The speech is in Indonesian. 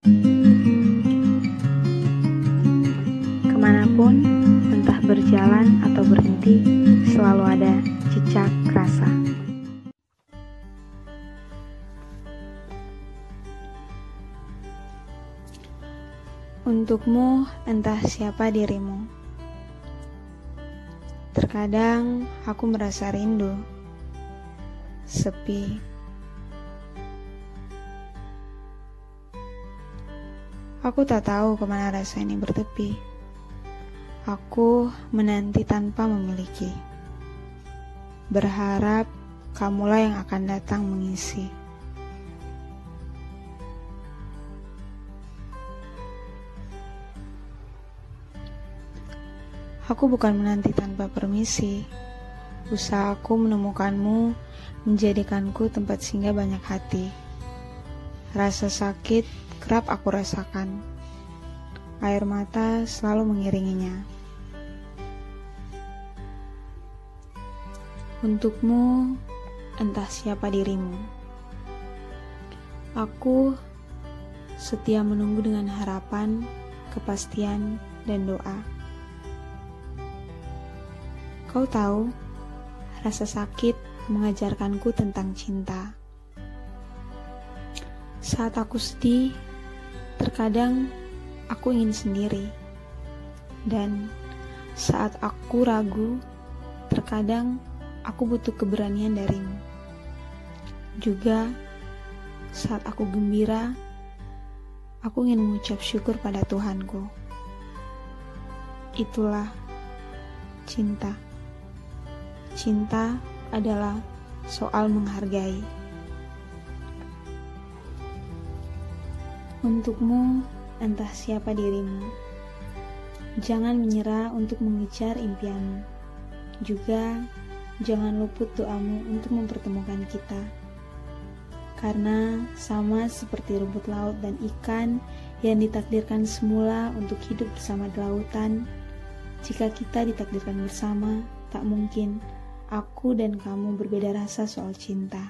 Ke mana pun, entah berjalan atau berhenti, selalu ada cicak rasa. Untukmu, entah siapa dirimu. Terkadang aku merasa rindu, sepi. Aku tak tahu ke mana rasa ini bertepi. Aku menanti tanpa memiliki. Berharap kamulah yang akan datang mengisi. Aku bukan menanti tanpa permisi. Usahaku menemukanmu menjadikanku tempat singgah banyak hati. Rasa sakit kerap aku rasakan. Air mata selalu mengiringinya. Untukmu, entah siapa dirimu. Aku setia menunggu dengan harapan, kepastian, dan doa. Kau tahu, rasa sakit mengajarkanku tentang cinta. Saat aku sedih, terkadang aku ingin sendiri. Dan saat aku ragu, terkadang aku butuh keberanian darimu. Juga saat aku gembira, aku ingin mengucap syukur pada Tuhanku. Itulah cinta. Cinta adalah soal menghargai. Untukmu, entah siapa dirimu, jangan menyerah untuk mengejar impianmu. Juga jangan luput doamu untuk mempertemukan kita. Karena sama seperti rumput laut dan ikan yang ditakdirkan semula untuk hidup bersama di lautan, jika kita ditakdirkan bersama, tak mungkin aku dan kamu berbeda rasa soal cinta.